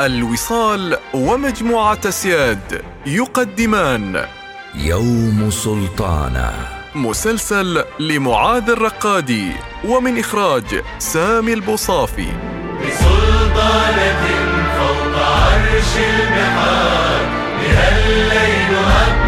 الوصال ومجموعة سياد يقدمان. يوم سلطانه مسلسل لمعاذ الرقادي ومن إخراج سامي البوصافي. بسلطانة فوق عرش البحار بها الليل أبحر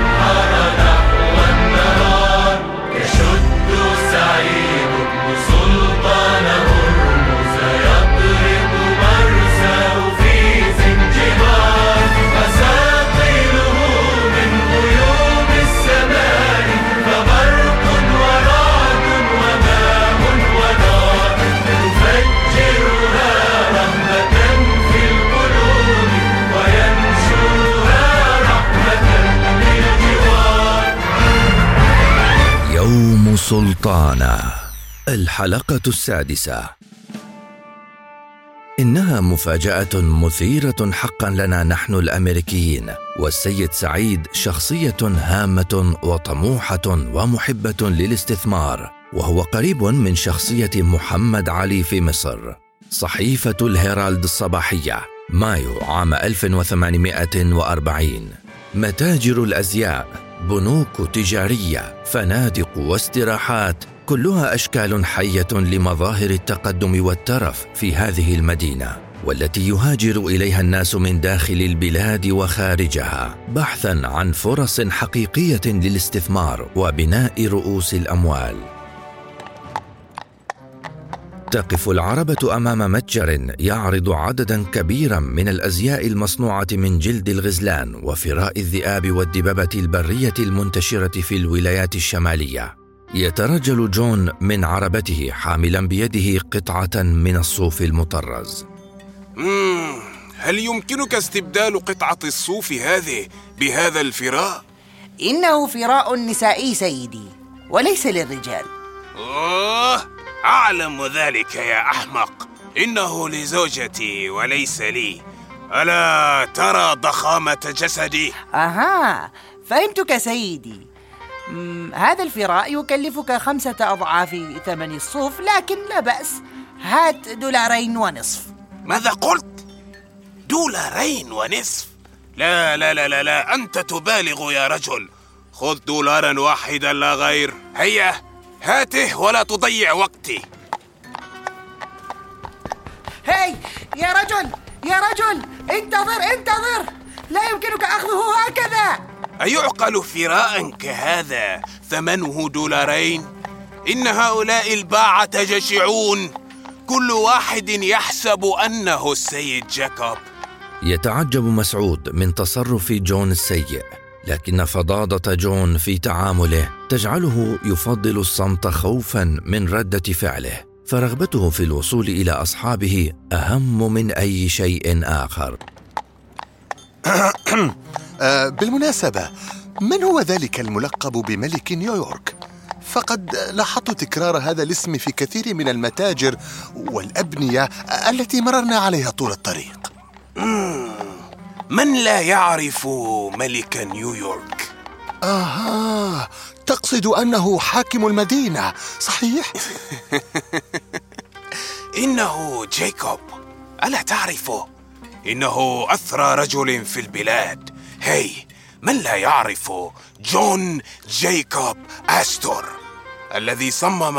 يوم سلطانه الحلقة السادسة. إنها مفاجأة مثيرة حقا لنا نحن الأمريكيين والسيد سعيد شخصية هامة وطموحة ومحبة للاستثمار وهو قريب من شخصية محمد علي في مصر. صحيفة الهيرالد الصباحية مايو عام 1840 متاجر الأزياء بنوك تجارية فنادق واستراحات كلها أشكال حية لمظاهر التقدم والترف في هذه المدينة والتي يهاجر إليها الناس من داخل البلاد وخارجها بحثا عن فرص حقيقية للاستثمار وبناء رؤوس الأموال. تقف العربة أمام متجر يعرض عددا كبيرا من الأزياء المصنوعة من جلد الغزلان وفراء الذئاب والدببة البرية المنتشرة في الولايات الشمالية. يترجل جون من عربته حاملا بيده قطعة من الصوف المطرز. مم. هل يمكنك استبدال قطعة الصوف هذه بهذا الفراء؟ إنه فراء نسائي سيدي وليس للرجال أوه أعلم ذلك يا أحمق. إنه لزوجتي وليس لي. ألا ترى ضخامة جسدي؟ أها فهمتك سيدي. هذا الفراء يكلفك خمسة أضعاف ثمن الصوف لكن لا بأس. هات دولارين ونصف. ماذا قلت؟ دولارين ونصف؟ لا لا لا لا لا أنت تبالغ يا رجل. خذ دولارا واحدا لا غير. هيا. هاته ولا تضيع وقتي. هاي يا رجل يا رجل انتظر انتظر. لا يمكنك أخذه هكذا. أيعقل فراء كهذا ثمنه دولارين؟ إن هؤلاء الباعة جشعون كل واحد يحسب أنه السيد جاكوب. يتعجب مسعود من تصرف جون السيء. لكن فظاظه جون في تعامله تجعله يفضل الصمت خوفا من ردة فعله فرغبته في الوصول إلى أصحابه أهم من أي شيء آخر آه، بالمناسبة من هو ذلك الملقب بملك نيويورك؟ فقد لاحظت تكرار هذا الاسم في كثير من المتاجر والأبنية التي مررنا عليها طول الطريق من لا يعرف ملك نيويورك؟ آها تقصد أنه حاكم المدينة صحيح؟ إنه جاكوب ألا تعرفه؟ إنه أثرى رجل في البلاد هي من لا يعرف جون جايكوب أستور الذي صمم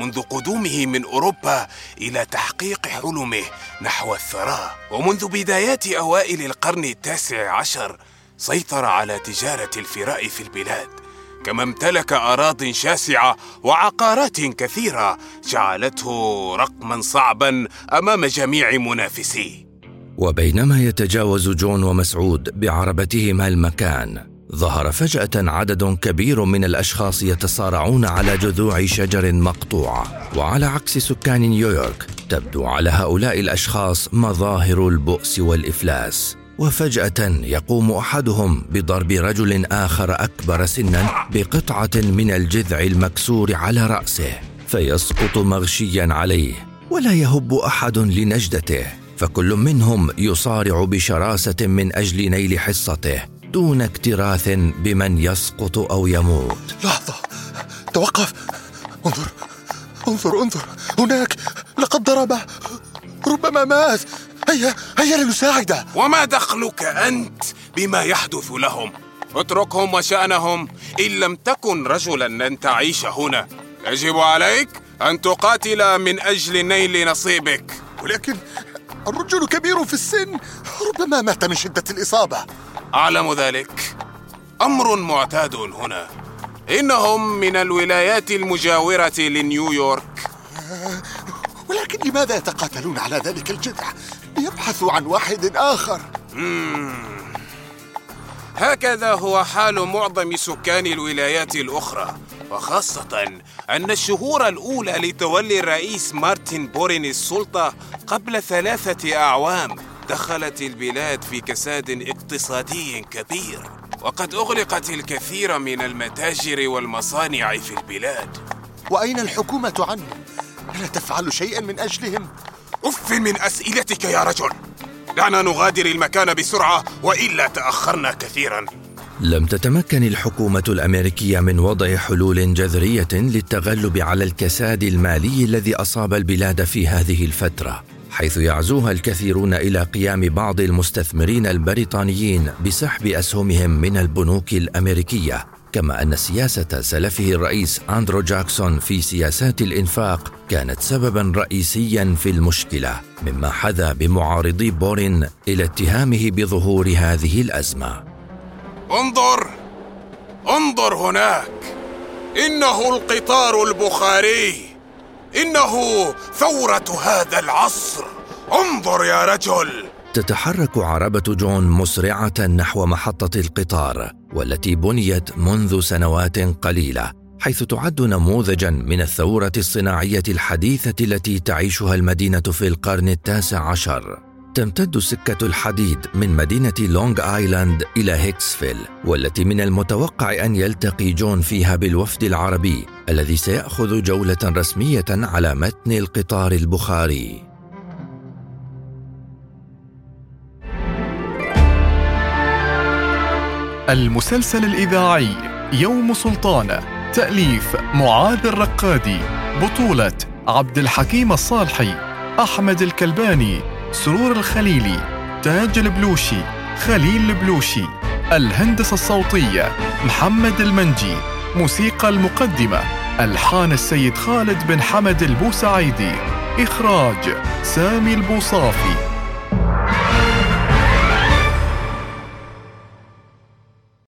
منذ قدومه من أوروبا إلى تحقيق حلمه نحو الثراء. ومنذ بدايات أوائل القرن التاسع عشر سيطر على تجارة الفراء في البلاد. كما امتلك أراضٍ شاسعة وعقارات كثيرة جعلته رقما صعبا أمام جميع منافسيه. وبينما يتجاوز جون ومسعود بعربتهما المكان ظهر فجأة عدد كبير من الأشخاص يتصارعون على جذوع شجر مقطوعه وعلى عكس سكان نيويورك تبدو على هؤلاء الأشخاص مظاهر البؤس والإفلاس. وفجأة يقوم أحدهم بضرب رجل آخر أكبر سنا بقطعة من الجذع المكسور على رأسه فيسقط مغشيا عليه ولا يهب أحد لنجدته فكل منهم يصارع بشراسة من أجل نيل حصته. دون اكتراث بمن يسقط أو يموت. لحظة. توقف. انظر. انظر انظر. هناك لقد ضربه ربما مات. هيا هيا لنساعده وما دخلك أنت بما يحدث لهم؟ اتركهم وشأنهم. إن لم تكن رجلا لن تعيش هنا. يجب عليك أن تقاتل من أجل نيل نصيبك. ولكن الرجل كبير في السن. ربما مات من شدة الإصابة. أعلم ذلك. أمر معتاد هنا. إنهم من الولايات المجاورة لنيويورك ولكن لماذا يتقاتلون على ذلك الجذع؟ ليبحثوا عن واحد آخر. هكذا هو حال معظم سكان الولايات الأخرى وخاصة أن الشهور الأولى لتولي الرئيس مارتن بورين السلطة قبل ثلاثة أعوام. دخلت البلاد في كساد اقتصادي كبير وقد أغلقت الكثير من المتاجر والمصانع في البلاد وأين الحكومة عنهم؟ ألا تفعل شيئا من أجلهم؟ أف من أسئلتك يا رجل دعنا نغادر المكان بسرعة وإلا تأخرنا كثيرا لم تتمكن الحكومة الأمريكية من وضع حلول جذرية للتغلب على الكساد المالي الذي أصاب البلاد في هذه الفترة حيث يعزوها الكثيرون إلى قيام بعض المستثمرين البريطانيين بسحب أسهمهم من البنوك الأمريكية كما أن سياسة سلفه الرئيس أندرو جاكسون في سياسات الإنفاق كانت سببا رئيسيا في المشكلة مما حذا بمعارضي بورين إلى اتهامه بظهور هذه الأزمة. انظر انظر هناك. إنه القطار البخاري. إنه ثورة هذا العصر. انظر يا رجل. تتحرك عربة جون مسرعة نحو محطة القطار والتي بنيت منذ سنوات قليلة حيث تعد نموذجا من الثورة الصناعية الحديثة التي تعيشها المدينة في القرن التاسع عشر. تمتد سكة الحديد من مدينة لونغ آيلاند إلى هيكسفيل والتي من المتوقع أن يلتقي جون فيها بالوفد العربي الذي سيأخذ جولة رسمية على متن القطار البخاري. المسلسل الإذاعي يوم سلطانة تأليف معاذ الرقادي بطولة عبد الحكيم الصالحي أحمد الكلباني سرور الخليلي تاج البلوشي خليل البلوشي الهندسة الصوتية محمد المنجي موسيقى المقدمة ألحان السيد خالد بن حمد البوسعيدي إخراج سامي البوصافي.